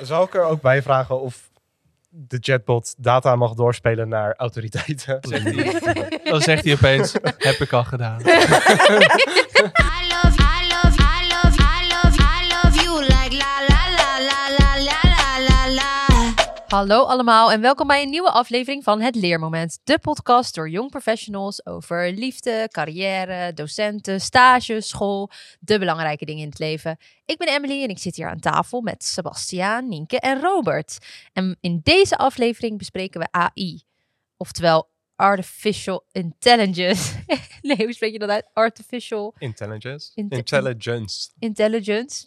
Zal ik er ook bij vragen of de chatbot data mag doorspelen naar autoriteiten? Dan zegt hij opeens, heb ik al gedaan. Hallo allemaal en welkom bij een nieuwe aflevering van Het Leermoment. De podcast door jong professionals over liefde, carrière, docenten, stage, school, de belangrijke dingen in het leven. Ik ben Emily en ik zit hier aan tafel met Sebastiaan, Nienke en Robert. En in deze aflevering bespreken we AI, oftewel Artificial Intelligence. nee, hoe spreek je dat uit? Artificial Intelligence. Inte- Intelligence. Intelligence.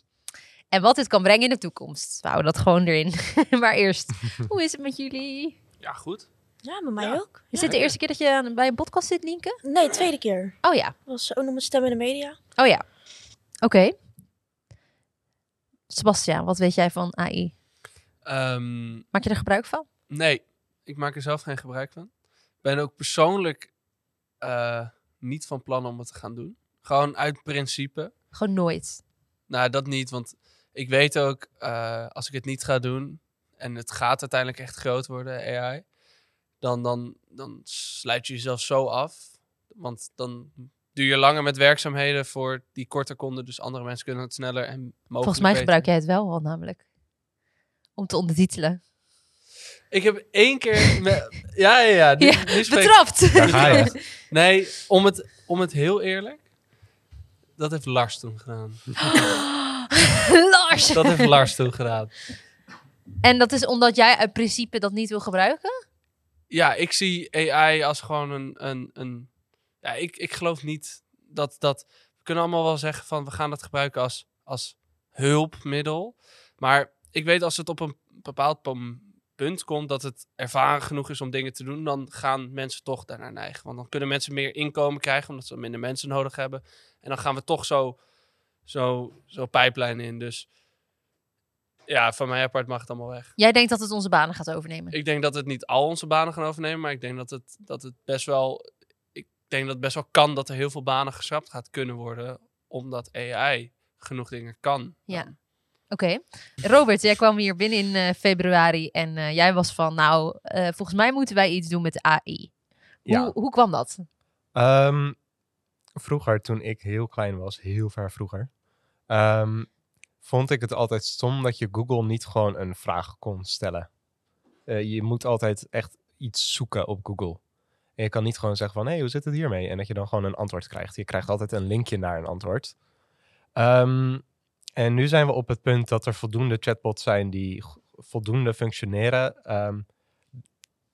En wat dit kan brengen in de toekomst. We houden dat gewoon erin. maar eerst, hoe is het met jullie? Ja, goed. Ja, met mij Ja. ook. Is dit de eerste keer dat je bij een podcast zit, Nienke? Nee, tweede keer. Oh ja, Dat was ook nog mijn stem in de media. oh ja. Oké. Sebastiaan, wat weet jij van AI? Ehm, Maak je er gebruik van? nee, ik maak er zelf geen gebruik van. Ik ben ook persoonlijk eh, niet van plan om het te gaan doen. Gewoon uit principe. Gewoon nooit. Nou, dat niet, want ik weet ook, eh, als ik het niet ga doen en het gaat uiteindelijk echt groot worden, AI, dan, dan, dan sluit je jezelf zo af. Want dan duur je langer met werkzaamheden voor die korter konden, dus andere mensen kunnen het sneller en mogelijk Volgens mij beter. gebruik jij het wel al namelijk. Om te ondertitelen. Ik heb één keer... me- ja, ja, ja. Nu, Ja, nu Betrapt! Daar ga je. Nee, om het, om het heel eerlijk... Dat heeft Lars toen gedaan. Lars! Dat heeft Lars toen gedaan. En dat is omdat jij uit principe dat niet wil gebruiken? Ja, ik zie AI als gewoon een... een, een ja, ik, ik geloof niet dat, dat... We kunnen allemaal wel zeggen van... We gaan dat gebruiken als, als hulpmiddel. Maar ik weet als het op een bepaald punt komt... dat het ervaren genoeg is om dingen te doen... dan gaan mensen toch daarnaar neigen. Want dan kunnen mensen meer inkomen krijgen... omdat ze minder mensen nodig hebben. En dan gaan we toch zo, zo, zo pijplijnen in. Dus ja, van mij apart mag het allemaal weg. Jij denkt dat het onze banen gaat overnemen. Ik denk dat het niet al onze banen gaan overnemen, maar ik denk dat het, dat het best wel. Ik denk dat het best wel kan dat er heel veel banen geschrapt gaat kunnen worden, omdat AI genoeg dingen kan. Ja. Oké. Robert, jij kwam hier binnen in eh, februari en eh, jij was van, nou, eh, volgens mij moeten wij iets doen met AI. Hoe, Ja. hoe kwam dat? Ehm, vroeger, toen ik heel klein was, heel ver vroeger, ehm, vond ik het altijd stom dat je Google niet gewoon een vraag kon stellen. Eh, je moet altijd echt iets zoeken op Google. En je kan niet gewoon zeggen van, hé, hey, hoe zit het hiermee? En dat je dan gewoon een antwoord krijgt. Je krijgt altijd een linkje naar een antwoord. Ehm, en nu zijn we op het punt dat er voldoende chatbots zijn die voldoende functioneren, ehm,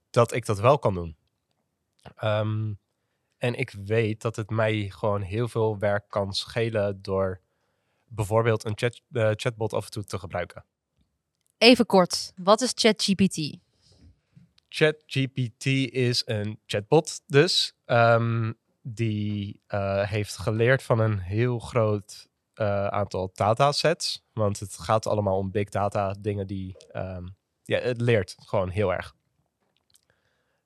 dat ik dat wel kan doen. Ehm, en ik weet dat het mij gewoon heel veel werk kan schelen door bijvoorbeeld een chat, eh, chatbot af en toe te gebruiken. Even kort, wat is ChatGPT? ChatGPT is een chatbot dus, ehm, die eh, heeft geleerd van een heel groot eh, aantal datasets. Want het gaat allemaal om big data, dingen die... ehm, ja, het leert gewoon heel erg.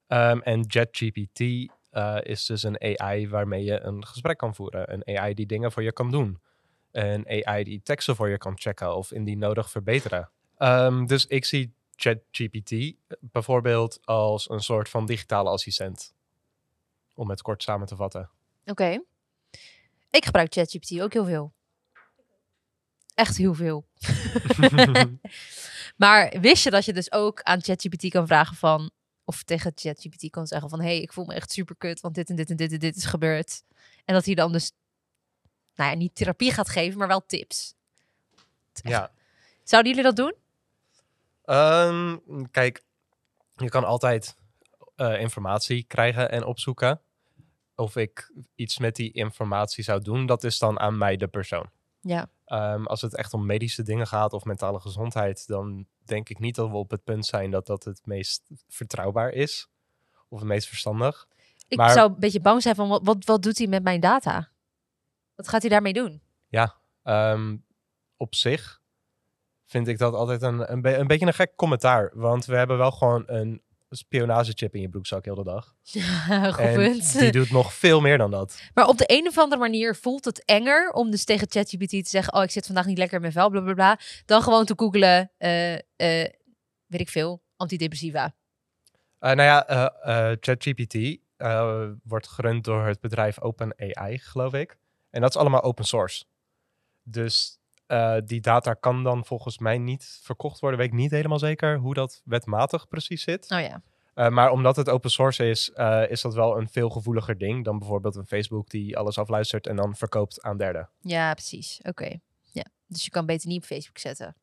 Ehm, en ChatGPT eh, is dus een AI waarmee je een gesprek kan voeren. Een AI die dingen voor je kan doen. Een AI die teksten voor je kan checken of indien nodig verbeteren. Ehm, dus ik zie ChatGPT bijvoorbeeld als een soort van digitale assistent. Om het kort samen te vatten. Oké. Ik gebruik ChatGPT ook heel veel. Echt heel veel. maar wist je dat je dus ook aan ChatGPT kan vragen van... Of tegen ChatGPT kan zeggen van... hey, ik voel me echt super kut, want dit en dit en dit en dit is gebeurd. En dat hij dan dus... Nou ja, niet therapie gaat geven, maar wel tips. Ja. Zouden jullie dat doen? Ehm, kijk, je kan altijd eh, informatie krijgen en opzoeken. Of ik iets met die informatie zou doen, dat is dan aan mij de persoon. Ja. Ehm, als het echt om medische dingen gaat of mentale gezondheid, dan denk ik niet dat we op het punt zijn dat dat het meest vertrouwbaar is. Of het meest verstandig. Ik Maar- zou een beetje bang zijn van... Wat, wat, wat doet hij met mijn data? Wat gaat hij daarmee doen? Ehm, op zich vind ik dat altijd een, een, be- een beetje een gek commentaar. Want we hebben wel gewoon een spionagechip in je broekzak heel de dag. Goed En punt. die doet nog veel meer dan dat. Maar op de een of andere manier voelt het enger om dus tegen ChatGPT te zeggen: Oh, ik zit vandaag niet lekker in mijn vel, bla bla bla. Dan gewoon te googlen, eh, eh, weet ik veel, antidepressiva. Eh, nou ja, ChatGPT wordt gerund door het bedrijf OpenAI, geloof ik. En dat is allemaal open source. Dus eh, die data kan dan volgens mij niet verkocht worden. Weet ik niet helemaal zeker hoe dat wetmatig precies zit. Oh ja. Eh, maar omdat het open source is, eh, is dat wel een veel gevoeliger ding dan bijvoorbeeld een Facebook die alles afluistert en dan verkoopt aan derden. Ja, precies. Oké. Ja. Dus je kan beter niet op Facebook zetten.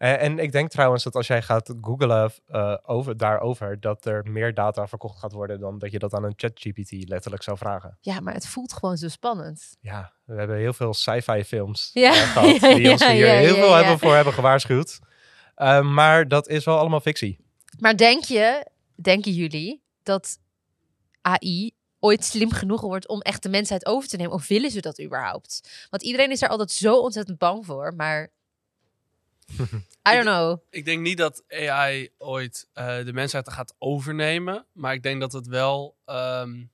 Eh, en ik denk trouwens dat als jij gaat googlen eh, over, daarover, dat er meer data verkocht gaat worden dan dat je dat aan een ChatGPT letterlijk zou vragen. Ja, maar het voelt gewoon zo spannend. Ja, we hebben heel veel sci-fi films Ja, eh, gehad ja, die ons hier ja, heel veel hebben voor hebben gewaarschuwd. Maar dat is wel allemaal fictie. Maar denk je, denken jullie, dat AI ooit slim genoeg wordt om echt de mensheid over te nemen? Of willen ze dat überhaupt? Want iedereen is er altijd zo ontzettend bang voor, maar... I don't know. Ik denk niet dat AI ooit eh, de mensheid gaat overnemen. Maar ik denk dat het wel ehm,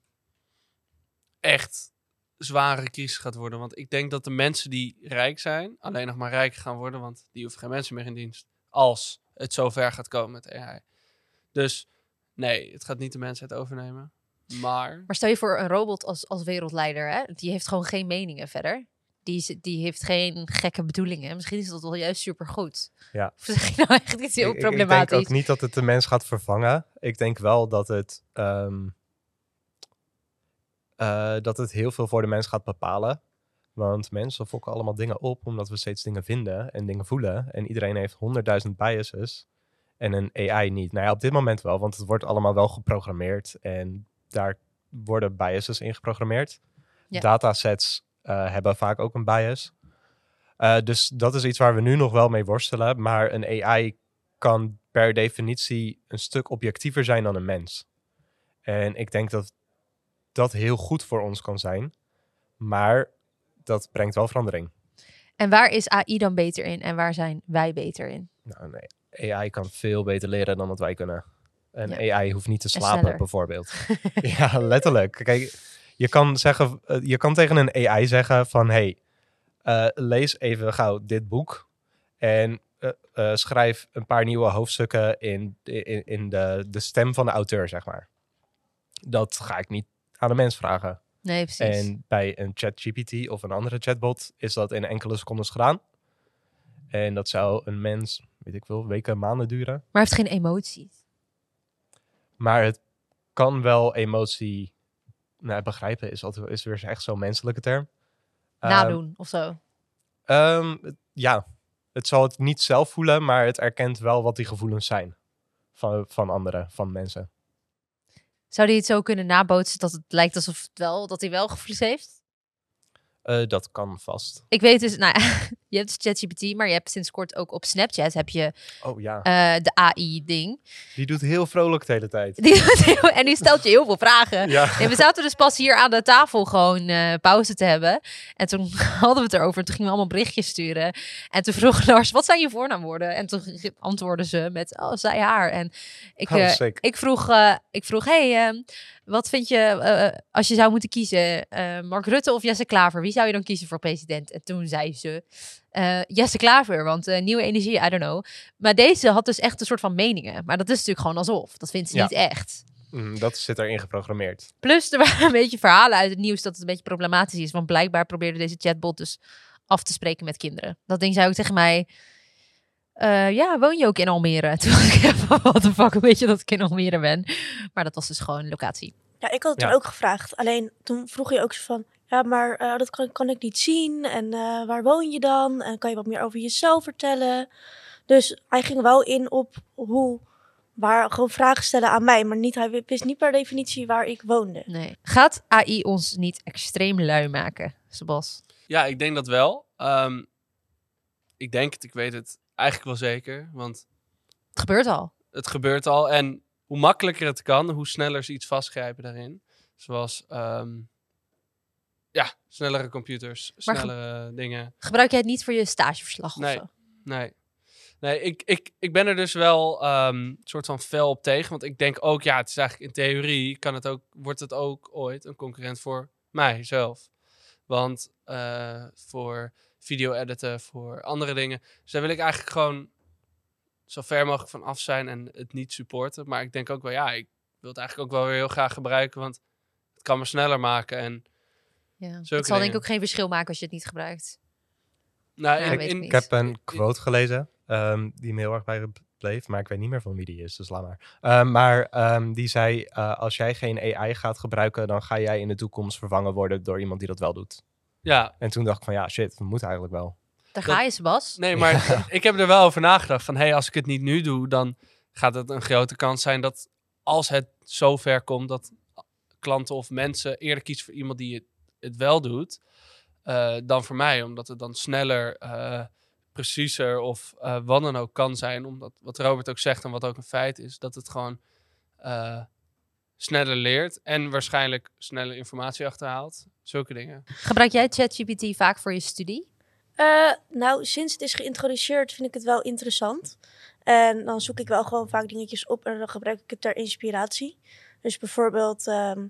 echt zware crisis gaat worden. Want ik denk dat de mensen die rijk zijn, alleen nog maar rijk gaan worden. Want die hoeven geen mensen meer in dienst. Als het zover gaat komen met AI. Dus nee, het gaat niet de mensheid overnemen. Maar Maar stel je voor een robot als, als wereldleider, hè? die heeft gewoon geen meningen verder. Die, die heeft geen gekke bedoelingen. Misschien is dat wel juist supergoed. Ja. Of zeg je nou echt iets heel Ik- ik, ik denk problematisch? ook niet dat het de mens gaat vervangen. Ik denk wel dat het, ehm, eh, dat het heel veel voor de mens gaat bepalen. Want mensen fokken allemaal dingen op omdat we steeds dingen vinden en dingen voelen. En iedereen heeft honderdduizend biases. En een AI niet. Nou ja, op dit moment wel, want het wordt allemaal wel geprogrammeerd. En daar worden biases in geprogrammeerd. Ja. Datasets hebben vaak ook een bias. Eh, dus dat is iets waar we nu nog wel mee worstelen. Maar een AI kan per definitie een stuk objectiever zijn dan een mens. En ik denk dat dat heel goed voor ons kan zijn. Maar dat brengt wel verandering. En waar is AI dan beter in en waar zijn wij beter in? Nou, een AI kan veel beter leren dan dat wij kunnen. Een Ja. AI hoeft niet te En slapen, bijvoorbeeld. ja, letterlijk. Kijk, je kan, zeggen, eh, je kan tegen een AI zeggen van... hey, eh, lees even gauw dit boek... en eh, schrijf een paar nieuwe hoofdstukken in, in, in de, de stem van de auteur, zeg maar. Dat ga ik niet aan de mens vragen. Nee, precies. En bij een ChatGPT of een andere chatbot is dat in enkele secondes gedaan. En dat zou een mens, weet ik veel, weken, maanden duren. Maar heeft geen emotie. Maar het kan wel emotie nou, begrijpen, is, altijd, is weer echt zo'n menselijke term. Ehm, Nadoen of zo. ehm, het- ja, het zal het niet zelf voelen, maar het erkent wel wat die gevoelens zijn. Van, van anderen, van mensen. Zou die het zo kunnen nabootsen dat het lijkt alsof het wel, dat hij wel gevoelens heeft? Eh, dat kan vast. Ik weet dus, nou ja, je hebt ChatGPT, maar je hebt sinds kort ook op Snapchat heb je Oh ja, eh, de AI-ding. die doet heel vrolijk de hele tijd. Die heel- en die stelt je heel veel vragen. Ja. En we zaten dus pas hier aan de tafel gewoon eh, pauze te hebben. En toen hadden we het erover. En toen gingen we allemaal berichtjes sturen. En toen vroeg Lars, wat zijn je voornaamwoorden? En toen antwoordde ze met, oh, zij haar. En ik, Oh, eh, ik vroeg, ik vroeg hey, ehm, wat vind je als je zou moeten kiezen? Mark Rutte of Jesse Klaver? Wie zou je dan kiezen voor president? En toen zei ze, eh, Jesse Klaver, want eh, nieuwe energie, I don't know. Maar deze had dus echt een soort van meningen. Maar dat is natuurlijk gewoon alsof. Dat vindt ze Ja. niet echt. Mm, dat zit erin geprogrammeerd. Plus, er waren een beetje verhalen uit het nieuws dat het een beetje problematisch is. Want blijkbaar probeerde deze chatbot dus af te spreken met kinderen. Dat ding zei ook tegen mij... eh, ja, woon je ook in Almere? Toen dacht ik, wat de fuck, weet je dat ik in Almere ben? Maar dat was dus gewoon locatie. Ja, ik had het Ja. ook gevraagd. Alleen toen vroeg je ook zo van, ja, maar eh, dat kan, kan ik niet zien. En eh, waar woon je dan? En kan je wat meer over jezelf vertellen? Dus hij ging wel in op hoe, waar gewoon vragen stellen aan mij. Maar niet, hij wist niet per definitie waar ik woonde. Nee. Gaat AI ons niet extreem lui maken, Sebas? ja, ik denk dat wel. Ehm, ik denk het, ik weet het eigenlijk wel zeker. Want Het gebeurt al. het gebeurt al. En hoe makkelijker het kan, hoe sneller ze iets vastgrijpen daarin. Zoals, ehm, ja, snellere computers, snellere dingen. Gebruik jij het niet voor je stageverslag Nee. of zo? Nee. Nee, ik, ik, ik ben er dus wel ehm soort van fel op tegen. Want ik denk ook, ja, het is eigenlijk in theorie kan het ook, wordt het ook ooit een concurrent voor mijzelf. Want eh, voor video editen, voor andere dingen. Dus daar wil ik eigenlijk gewoon zo ver mogelijk van af zijn en het niet supporten. Maar ik denk ook wel, ja, ik wil het eigenlijk ook wel weer heel graag gebruiken. Want het kan me sneller maken. En Ja. Het zal denk ik ook geen verschil maken als je het niet gebruikt. nou, Ja, ik in- niet. Ik heb een quote gelezen ehm, die me heel erg bijgebleef, maar ik weet niet meer van wie die is, dus laat maar. Ehm, maar ehm, die zei, eh, als jij geen AI gaat gebruiken, dan ga jij in de toekomst vervangen worden door iemand die dat wel doet. ja, En toen dacht ik van, ja, shit, we moeten eigenlijk wel. Daar Dat- ga je, Sebas. Nee, maar ik heb er wel over nagedacht van, hey, als ik het niet nu doe, dan gaat het een grote kans zijn dat als het zover komt dat klanten of mensen eerder kiezen voor iemand die het, wel doet, eh, dan voor mij, omdat het dan sneller, eh, preciezer of eh, wat dan ook kan zijn, omdat wat Robert ook zegt en wat ook een feit is, dat het gewoon eh, sneller leert en waarschijnlijk sneller informatie achterhaalt. Zulke dingen. Gebruik jij ChatGPT vaak voor je studie? Eh, nou, sinds het is geïntroduceerd vind ik het wel interessant. En dan zoek ik wel gewoon vaak dingetjes op en dan gebruik ik het ter inspiratie. Dus bijvoorbeeld, ehm,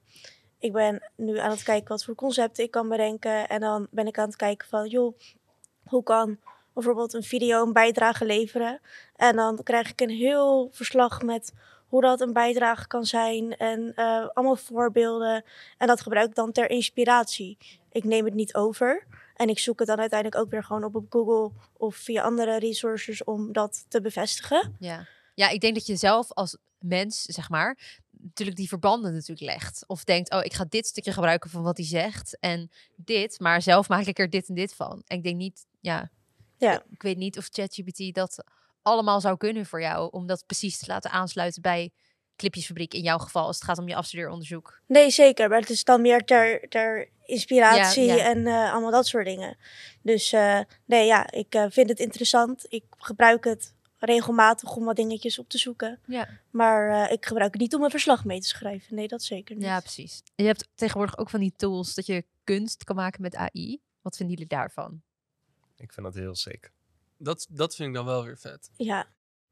ik ben nu aan het kijken wat voor concepten ik kan bedenken. En dan ben ik aan het kijken van, joh, hoe kan bijvoorbeeld een video een bijdrage leveren? En dan krijg ik een heel verslag met hoe dat een bijdrage kan zijn en eh, allemaal voorbeelden. En dat gebruik ik dan ter inspiratie. Ik neem het niet over. En ik zoek het dan uiteindelijk ook weer gewoon op op Google of via andere resources om dat te bevestigen. Ja. Ja, ik denk dat je zelf als mens, zeg maar, natuurlijk die verbanden natuurlijk legt. Of denkt, oh, ik ga dit stukje gebruiken van wat hij zegt en dit, maar zelf maak ik er dit en dit van. En ik denk niet, ja, Ja. ik weet niet of ChatGPT dat allemaal zou kunnen voor jou, om dat precies te laten aansluiten bij Clipjesfabriek in jouw geval, als het gaat om je afstudeeronderzoek. Nee, zeker. Maar het is dan meer ter, ter inspiratie Ja, ja. en eh, allemaal dat soort dingen. Dus eh, nee, ja, ik eh, vind het interessant. Ik gebruik het regelmatig om wat dingetjes op te zoeken. Ja. Maar eh, ik gebruik het niet om een verslag mee te schrijven. Nee, dat zeker niet. Ja, precies. Je hebt tegenwoordig ook van die tools dat je kunst kan maken met AI. Wat vinden jullie daarvan? Ik vind dat heel sick. Dat, dat vind ik dan wel weer vet. Ja,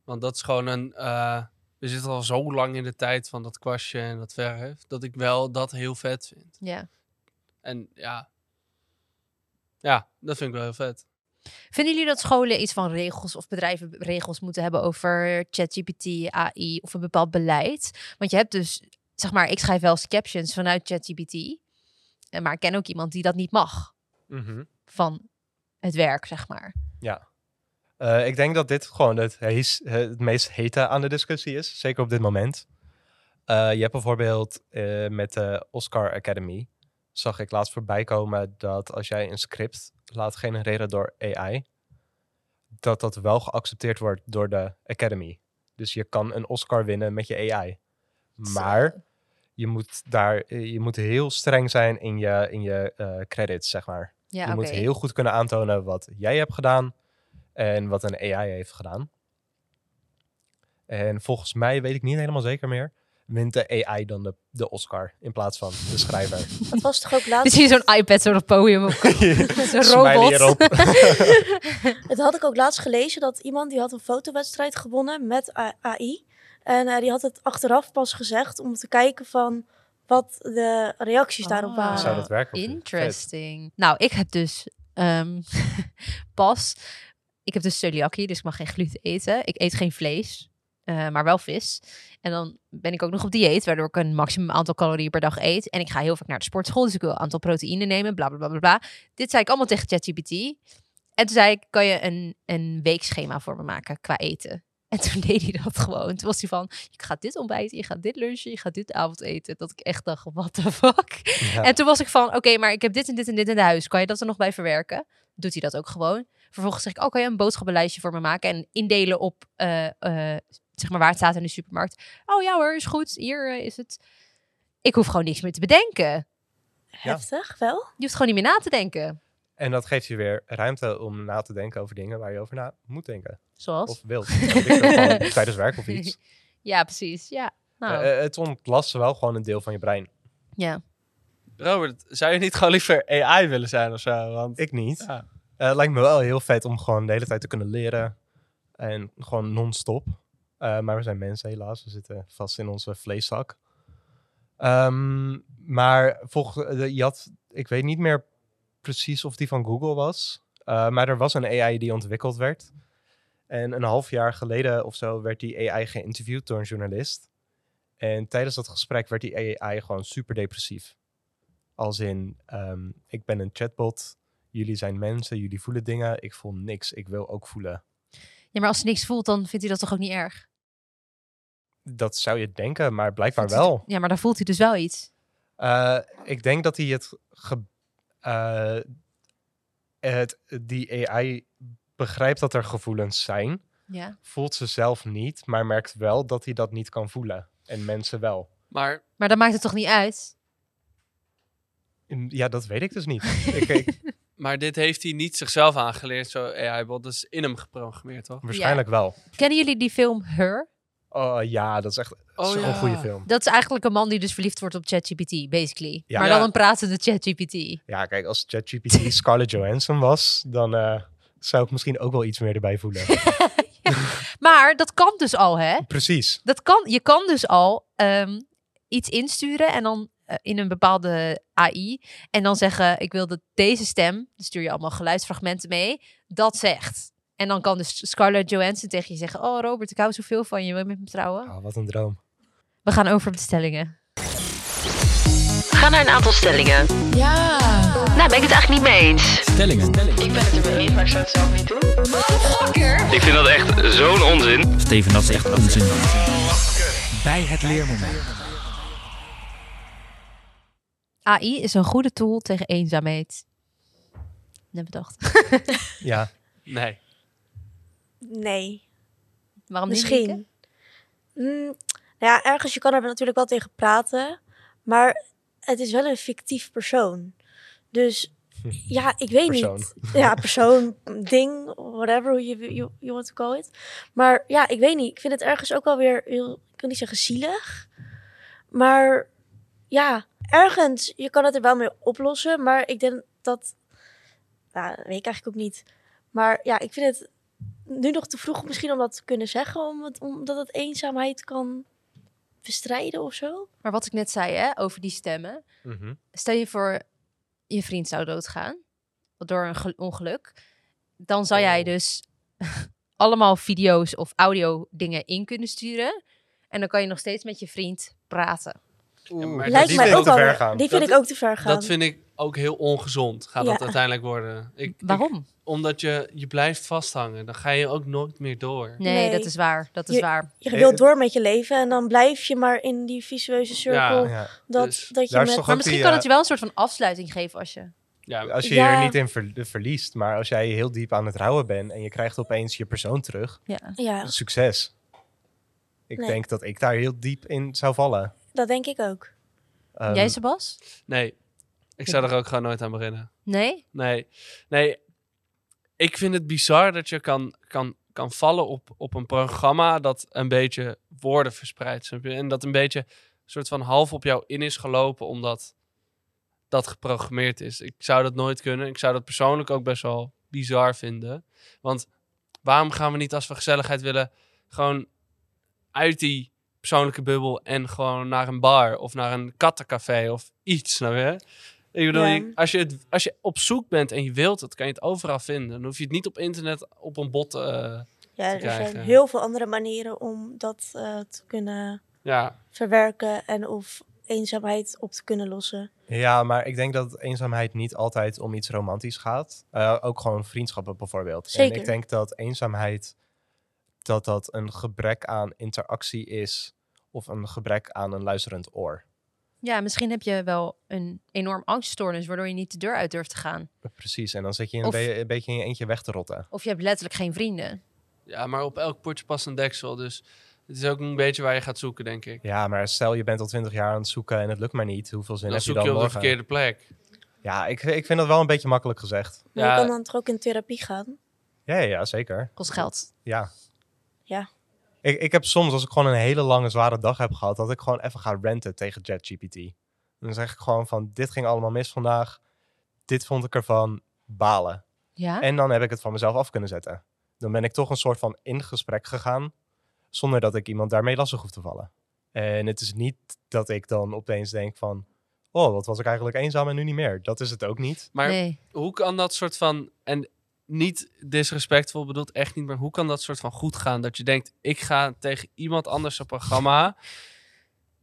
Want dat is gewoon een. eh, we zitten al zo lang in de tijd van dat kwastje en dat verf. Dat ik wel dat heel vet vind. Ja. En ja. Ja, dat vind ik wel heel vet. Vinden jullie dat scholen iets van regels of bedrijven regels moeten hebben over ChatGPT, AI of een bepaald beleid? Want je hebt dus, zeg maar, ik schrijf wel eens captions vanuit ChatGPT. eh, Maar ik ken ook iemand die dat niet mag van het werk, zeg maar. Ja. Eh, ik denk dat dit gewoon het, hees- het meest hete aan de discussie is. Zeker op dit moment. Eh, je hebt bijvoorbeeld met de Oscar Academy. Zag ik laatst voorbij komen dat als jij een script laat genereren door AI. Dat dat wel geaccepteerd wordt door de Academy. Dus je kan een Oscar winnen met je AI. Maar je moet daar je moet heel streng zijn in je, in je eh, credits, zeg maar. Ja, je moet heel goed kunnen aantonen wat jij hebt gedaan en wat een AI heeft gedaan. En volgens mij, weet ik niet helemaal zeker meer, wint de AI dan de, de Oscar in plaats van de schrijver. dat was toch ook laatst. Misschien zo'n iPad, zo'n podium. Zo'n robot. Het had ik ook laatst gelezen dat iemand die had een fotowedstrijd gewonnen met AI. En eh, die had het achteraf pas gezegd om te kijken van wat de reacties daarop Ah. waren. Zou dat werken? niet? Interesting. Nou, ik heb dus ehm, pas. Ik heb dus celiakie, dus ik mag geen gluten eten. Ik eet geen vlees, eh, maar wel vis. En dan ben ik ook nog op dieet, waardoor ik een maximum aantal calorieën per dag eet. En ik ga heel vaak naar de sportschool, dus ik wil een aantal proteïne nemen, bla bla bla bla. bla. Dit zei ik allemaal tegen ChatGPT. En toen zei ik, kan je een, een weekschema voor me maken qua eten? En toen deed hij dat gewoon. Toen was hij van, je gaat dit ontbijten, je gaat dit lunchen, je gaat dit avondeten. Dat ik echt dacht, what the fuck? Ja. En toen was ik van, oké, maar ik heb dit en dit en dit in huis. Kan je dat er nog bij verwerken? Doet hij dat ook gewoon. Vervolgens zeg ik, oh, kan je een boodschappenlijstje voor me maken en indelen op, eh, zeg maar, waar het staat in de supermarkt. Oh ja hoor, is goed. Hier eh, is het. Ik hoef gewoon niks meer te bedenken. Heftig, wel? Je hoeft gewoon niet meer na te denken. En dat geeft je weer ruimte om na te denken over dingen waar je over na moet denken. Zoals? Of wilt. Tijdens werk of iets. Ja, precies. Ja. Nou, Eh, het ontlast wel gewoon een deel van je brein. ja. Robert, zou je niet gewoon liever AI willen zijn of zo? Want Ik niet. Ja. Eh, het lijkt me wel heel vet om gewoon de hele tijd te kunnen leren. En gewoon non-stop. Eh, maar we zijn mensen helaas. We zitten vast in onze vleeszak. Ehm, maar volgens, de- je ik weet niet meer precies of die van Google was. eh, maar er was een AI die ontwikkeld werd. En een half jaar geleden of zo werd die AI geïnterviewd door een journalist. En tijdens dat gesprek werd die AI gewoon super depressief. Als in, ehm, ik ben een chatbot, jullie zijn mensen, jullie voelen dingen, ik voel niks, ik wil ook voelen. Ja, maar als hij niks voelt, dan vindt hij dat toch ook niet erg? Dat zou je denken, maar blijkbaar wel. Ja, maar dan voelt hij dus wel iets. Eh, ik denk dat hij het, ge- eh, het... Die AI begrijpt dat er gevoelens zijn, Ja. voelt ze zelf niet, maar merkt wel dat hij dat niet kan voelen. En mensen wel. Maar Maar dan maakt het toch niet uit? En Ja, dat weet ik dus niet. ik, ik- Maar dit heeft hij niet zichzelf aangeleerd, zo AI-bot. Dat is in hem geprogrammeerd, toch? waarschijnlijk wel. Kennen jullie die film Her? Oh ja, dat is echt Oh, zo'n ja. goede film. Dat is eigenlijk een man die dus verliefd wordt op ChatGPT, basically. Ja. maar Ja. dan een pratende ChatGPT. Ja, kijk, als ChatGPT Scarlett Johansson was, dan eh, zou ik misschien ook wel iets meer erbij voelen. Maar dat kan dus al, hè? Precies. Dat kan, je kan dus al ehm, iets insturen en dan eh, in een bepaalde AI. En dan zeggen, ik wil dat deze stem, dan stuur je allemaal geluidsfragmenten mee, dat zegt. En dan kan dus Scarlett Johansson tegen je zeggen, oh Robert, ik hou zoveel van je, wil je met me trouwen? Oh, wat een droom. We gaan over op de stellingen. Ga naar een aantal stellingen. Ja. Nou, ben ik het eigenlijk niet mee eens. Stellingen. Ik ben het er mee eens, maar ik zou het zelf niet doen. Ik vind dat echt zo'n onzin. Steven, dat is echt onzin. Bij het leermoment. AI is een goede tool tegen eenzaamheid. Net bedacht. Ja, Nee. Nee, Waarom niet? Misschien. Mm, nou ja, ergens, je kan er natuurlijk wel tegen praten. Maar het is wel een fictief persoon. Dus ja, ik weet Persoon. niet. Ja, persoon, ding, whatever hoe je you, you want to call it. Maar ja, ik weet niet. Ik vind het ergens ook wel weer heel, ik kan niet zeggen zielig. Maar ja, ergens, je kan het er wel mee oplossen. Maar ik denk dat, nou, dat weet ik eigenlijk ook niet. Maar ja, ik vind het nu nog te vroeg misschien om dat te kunnen zeggen. Om het, omdat het eenzaamheid kan bestrijden of zo. Maar wat ik net zei hè, over die stemmen. Mhm. Stel je voor, je vriend zou doodgaan door een gel- ongeluk. Dan zou jij Oh. dus allemaal video's of audio dingen in kunnen sturen. En dan kan je nog steeds met je vriend praten. Ja, maar Lijkt die mij vind ik ook te al. ver weer- gaan. Die vind Dat- ik ook te ver gaan. Dat vind ik ook heel ongezond, gaat Ja. dat uiteindelijk worden. Ik, ik- Waarom? omdat je, je blijft vasthangen. Dan ga je ook nooit meer door. Nee, Nee. dat is waar. Dat is Je- waar. je Eh, wilt het- door met je leven en dan blijf je maar in die visueuze cirkel. Ja. dat, dus dat je met... Maar misschien die, kan eh, het je wel een soort van afsluiting geven als je... Ja, Als je er niet in ver- verliest, maar als jij heel diep aan het rouwen bent en je krijgt opeens je persoon terug, Ja. Ja, succes. Ik Nee. denk dat ik daar heel diep in zou vallen. dat denk ik ook. Ehm, Jij, Sebas? nee. Ik zou er ook gewoon nooit aan beginnen. Nee? Nee, nee. Ik vind het bizar dat je kan, kan, kan vallen op, op een programma dat een beetje woorden verspreidt. En dat een beetje soort van half op jou in is gelopen omdat dat geprogrammeerd is. Ik zou dat nooit kunnen. Ik zou dat persoonlijk ook best wel bizar vinden. Want waarom gaan we niet als we gezelligheid willen gewoon uit die persoonlijke bubbel en gewoon naar een bar of naar een kattencafé of iets, snap je? Ik bedoel, Ja. als, je het, als je op zoek bent en je wilt het, kan je het overal vinden. Dan hoef je het niet op internet op een bot. eh, Ja, er krijgen. zijn heel veel andere manieren om dat eh, te kunnen ja, verwerken en of eenzaamheid op te kunnen lossen. Ja, maar ik denk dat eenzaamheid niet altijd om iets romantisch gaat. Eh, ook gewoon vriendschappen bijvoorbeeld. En ik denk dat eenzaamheid, dat dat een gebrek aan interactie is of een gebrek aan een luisterend oor. Ja, misschien heb je wel een enorm angststoornis... waardoor je niet de deur uit durft te gaan. Precies, en dan zit je een, Of- be- een beetje in je eentje weg te rotten. Of je hebt letterlijk geen vrienden. ja, maar op elk potje past een deksel. Dus het is ook een beetje waar je gaat zoeken, denk ik. Ja, maar stel je bent al twintig jaar aan het zoeken en het lukt maar niet. Hoeveel zin Dan heb je zoek dan je op de verkeerde plek. Ja, ik, ik vind dat wel een beetje makkelijk gezegd. Maar Ja. je kan dan toch ook in therapie gaan? Ja, ja, ja, zeker. Kost geld. Ja. Ja. Ik, ik heb soms, als ik gewoon een hele lange, zware dag heb gehad, dat ik gewoon even ga ranten tegen ChatGPT. Dan zeg ik gewoon van, dit ging allemaal mis vandaag. Dit vond ik ervan balen. Ja? En dan heb ik het van mezelf af kunnen zetten. dan ben ik toch een soort van in gesprek gegaan, zonder dat ik iemand daarmee lastig hoef te vallen. En het is niet dat ik dan opeens denk van, oh, wat was ik eigenlijk eenzaam en nu niet meer. Dat is het ook niet. Maar nee. hoe kan dat soort van... En niet disrespectvol bedoeld, echt niet. Maar hoe kan dat soort van goed gaan? Dat je denkt, ik ga tegen iemand anders een programma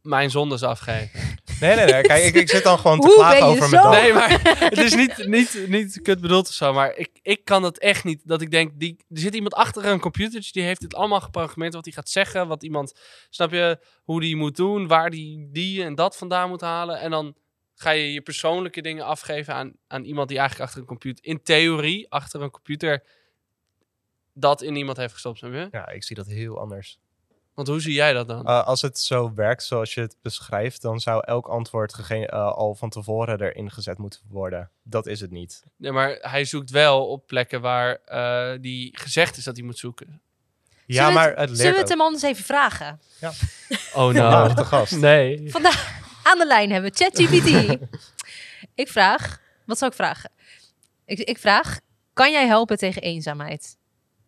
mijn zondes afgeven. Nee, nee, nee. Kijk, ik, ik zit dan gewoon te klagen over mijn dag. Nee, maar het is niet, niet, niet kut bedoeld of zo. Maar ik, ik kan dat echt niet. Dat ik denk, die, er zit iemand achter een computertje. Die heeft dit allemaal geprogrammeerd. Wat hij gaat zeggen. Wat iemand, snap je, hoe die moet doen. Waar die die en dat vandaan moet halen. En dan ga je je persoonlijke dingen afgeven aan, aan iemand die eigenlijk achter een computer, in theorie, achter een computer, dat in iemand heeft gestopt. Snap je? Ja, ik zie dat heel anders. Want hoe zie jij dat dan? Uh, als het zo werkt zoals je het beschrijft, dan zou elk antwoord uh, al van tevoren erin gezet moeten worden. Dat is het niet. Nee, maar hij zoekt wel op plekken waar eh, die gezegd is dat hij moet zoeken. Ja, Zullen we maar het- het leert Zullen we het hem anders even vragen? Oh Ja, de gast. Nee. Vandaag aan de lijn hebben we ChatGPT. ik vraag, wat zou ik vragen? Ik, ik vraag, kan jij helpen tegen eenzaamheid?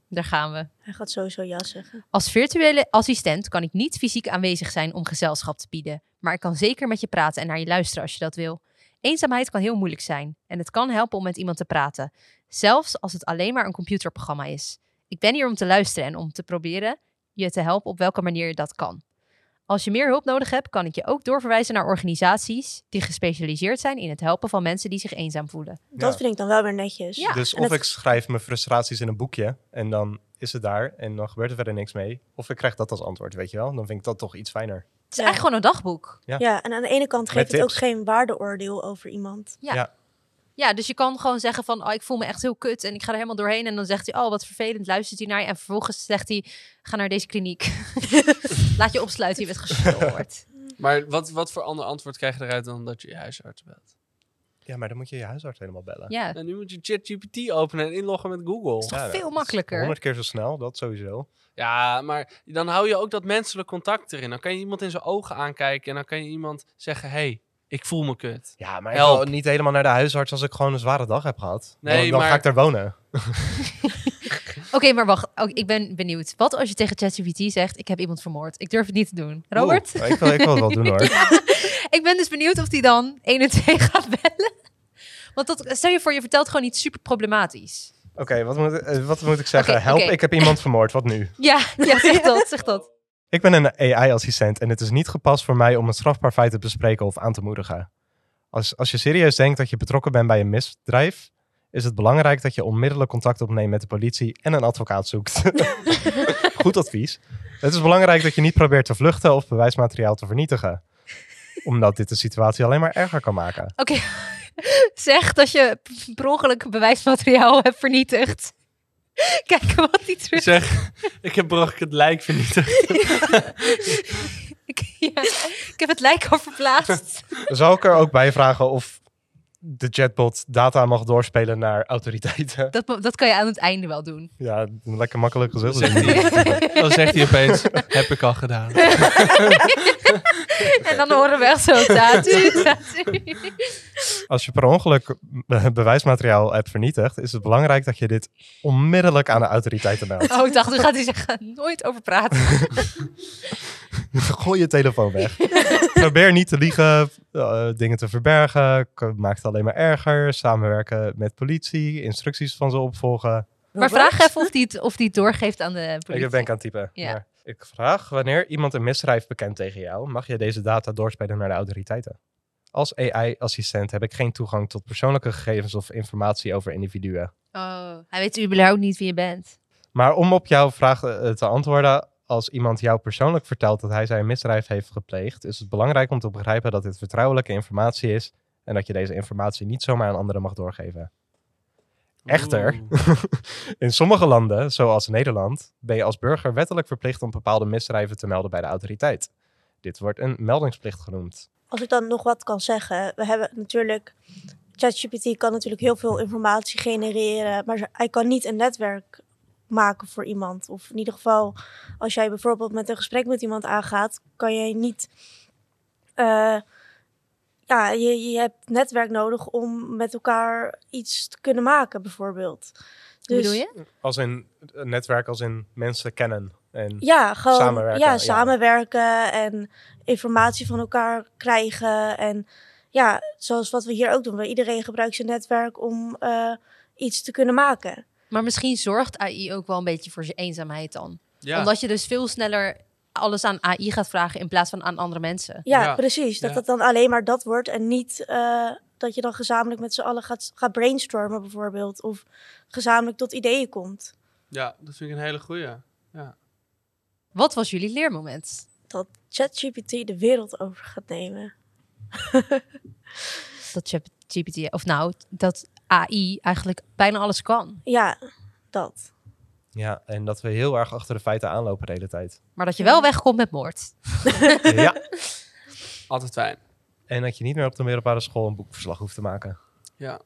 Daar gaan we. Hij gaat sowieso ja zeggen. Als virtuele assistent kan ik niet fysiek aanwezig zijn om gezelschap te bieden, maar ik kan zeker met je praten en naar je luisteren als je dat wil. Eenzaamheid kan heel moeilijk zijn en het kan helpen om met iemand te praten, zelfs als het alleen maar een computerprogramma is. Ik ben hier om te luisteren en om te proberen je te helpen op welke manier je dat kan. Als je meer hulp nodig hebt, kan ik je ook doorverwijzen naar organisaties die gespecialiseerd zijn in het helpen van mensen die zich eenzaam voelen. Dat Ja. vind ik dan wel weer netjes. Ja. Dus En of ik schrijf mijn frustraties in een boekje en dan is het daar en dan gebeurt er verder niks mee. Of ik krijg dat als antwoord, weet je wel. Dan vind ik dat toch iets fijner. Het is Ja. eigenlijk gewoon een dagboek. Ja. Ja, en aan de ene kant Met geeft het ook geen waardeoordeel over iemand. Ja. Ja. Dus je kan gewoon zeggen van, oh, ik voel me echt heel kut en ik ga er helemaal doorheen. En dan zegt hij, oh, wat vervelend, luistert hij naar je. En vervolgens zegt hij, ga naar deze kliniek. Laat je opsluiten, je bent gestoord. Maar wat, wat voor ander antwoord krijg je eruit dan dat je je huisarts belt? Ja, maar dan moet je je huisarts helemaal bellen. Ja, En nu moet je ChatGPT openen en inloggen met Google. is toch Ja, veel makkelijker. Honderd keer zo snel, dat sowieso. Ja, maar dan hou je ook dat menselijk contact erin. Dan kan je iemand in zijn ogen aankijken en dan kan je iemand zeggen: hey, ik voel me kut. Ja, maar ik Help. wil niet helemaal naar de huisarts als ik gewoon een zware dag heb gehad. Nee, dan dan maar- ga ik er wonen. Oké, maar wacht. Oh, ik ben benieuwd. Wat als je tegen ChatGPT zegt, ik heb iemand vermoord? Ik durf het niet te doen. Robert? Oeh, ik, wil, ik wil het wel doen hoor. ik ben dus benieuwd of hij dan 1 en 2 gaat bellen. Want dat, stel je voor, je vertelt gewoon iets super problematisch. Oké, wat, moet, eh, wat moet ik zeggen? Help, ik heb iemand vermoord. Wat nu? Ja, ja zeg dat, zeg dat. Ik ben een AI-assistent en het is niet gepast voor mij om een strafbaar feit te bespreken of aan te moedigen. Als, als je serieus denkt dat je betrokken bent bij een misdrijf, is het belangrijk dat je onmiddellijk contact opneemt met de politie en een advocaat zoekt. Goed advies. Het is belangrijk dat je niet probeert te vluchten of bewijsmateriaal te vernietigen, omdat dit de situatie alleen maar erger kan maken. Oké, zeg dat je per ongeluk bewijsmateriaal hebt vernietigd. Kijken wat hij terug... Zeg, ik heb brok het lijk vernietigd. Ik, ja, ik heb het lijk al verplaatst. Zal ik er ook bij vragen of de chatbot data mag doorspelen naar autoriteiten? Dat, dat kan je aan het einde wel doen. Ja, lekker makkelijk gezegd. Dan zegt hij opeens: heb ik al gedaan. En dan horen we echt zo tatu, tatu. Als je per ongeluk be- bewijsmateriaal hebt vernietigd, is het belangrijk dat je dit onmiddellijk aan de autoriteiten meldt. Oh, ik dacht, dan gaat hij zeggen, nooit over praten. Gooi je telefoon weg. Probeer niet te liegen, eh, dingen te verbergen, maakt het alleen maar erger. Samenwerken met politie, instructies van ze opvolgen. Maar vraag even of hij het, of die het doorgeeft aan de politie. Ik ben aan het typen. Ja. Maar Ik vraag, wanneer iemand een misdrijf bekent tegen jou, mag je deze data doorspelen naar de autoriteiten? Als AI-assistent heb ik geen toegang tot persoonlijke gegevens of informatie over individuen. Oh, hij weet überhaupt niet wie je bent. Maar om op jouw vraag eh, te antwoorden, als iemand jou persoonlijk vertelt dat hij zijn misdrijf heeft gepleegd, is het belangrijk om te begrijpen dat dit vertrouwelijke informatie is en dat je deze informatie niet zomaar aan anderen mag doorgeven. Echter, in sommige landen, zoals Nederland, ben je als burger wettelijk verplicht om bepaalde misdrijven te melden bij de autoriteit. Dit wordt een meldingsplicht genoemd. Als ik dan nog wat kan zeggen. We hebben natuurlijk... ChatGPT kan natuurlijk heel veel informatie genereren. Maar hij kan niet een netwerk maken voor iemand. Of in ieder geval, als jij bijvoorbeeld met een gesprek met iemand aangaat... kan jij niet... eh, ja, je, je hebt netwerk nodig om met elkaar iets te kunnen maken, bijvoorbeeld. Dus, bedoel je? Als in een netwerk, als in mensen kennen. En Ja, gewoon Samenwerken, ja, ja. samenwerken en informatie van elkaar krijgen. En ja, zoals wat we hier ook doen. Iedereen gebruikt zijn netwerk om eh, iets te kunnen maken. Maar misschien zorgt AI ook wel een beetje voor zijn eenzaamheid dan. Ja. Omdat je dus veel sneller alles aan AI gaat vragen in plaats van aan andere mensen. Ja, Ja, precies. Dat ja. het dan alleen maar dat wordt en niet eh, dat je dan gezamenlijk met z'n allen gaat, gaat brainstormen bijvoorbeeld. Of gezamenlijk tot ideeën komt. ja, dat vind ik een hele goeie. Wat was jullie leermoment? Dat ChatGPT de wereld over gaat nemen. Dat ChatGPT, of nou, dat AI eigenlijk bijna alles kan. Ja, dat. Ja, en dat we heel erg achter de feiten aanlopen de hele tijd. Maar dat je wel wegkomt met moord. ja. Altijd fijn. En dat je niet meer op de middelbare school een boekverslag hoeft te maken. Ja.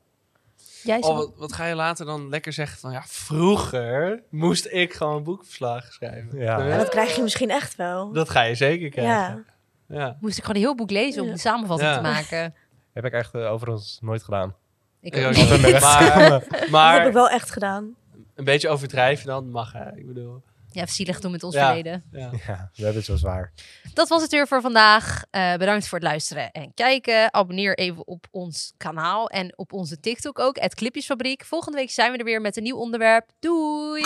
Jij Oh, wat, wat ga je later dan lekker zeggen van ja, vroeger moest ik gewoon een boekverslag schrijven. Ja. En dat krijg je misschien echt wel. Dat ga je zeker krijgen. Ja. Ja. Moest ik gewoon een heel boek lezen om Ja. de samenvatting Ja. te maken. Heb ik echt eh, overigens nooit gedaan. Ik Ik ook ook niet. niet. maar, Dat heb ik wel echt gedaan. Een beetje overdrijven dan mag hè. Ik bedoel, Ja, zielig doen met ons Ja. verleden. ja. Ja, we hebben het zo zwaar. Dat was het weer voor vandaag. Eh, bedankt voor het luisteren en kijken. Abonneer even op ons kanaal en op onze TikTok ook, het Clipjesfabriek. Volgende week zijn we er weer met een nieuw onderwerp. Doei!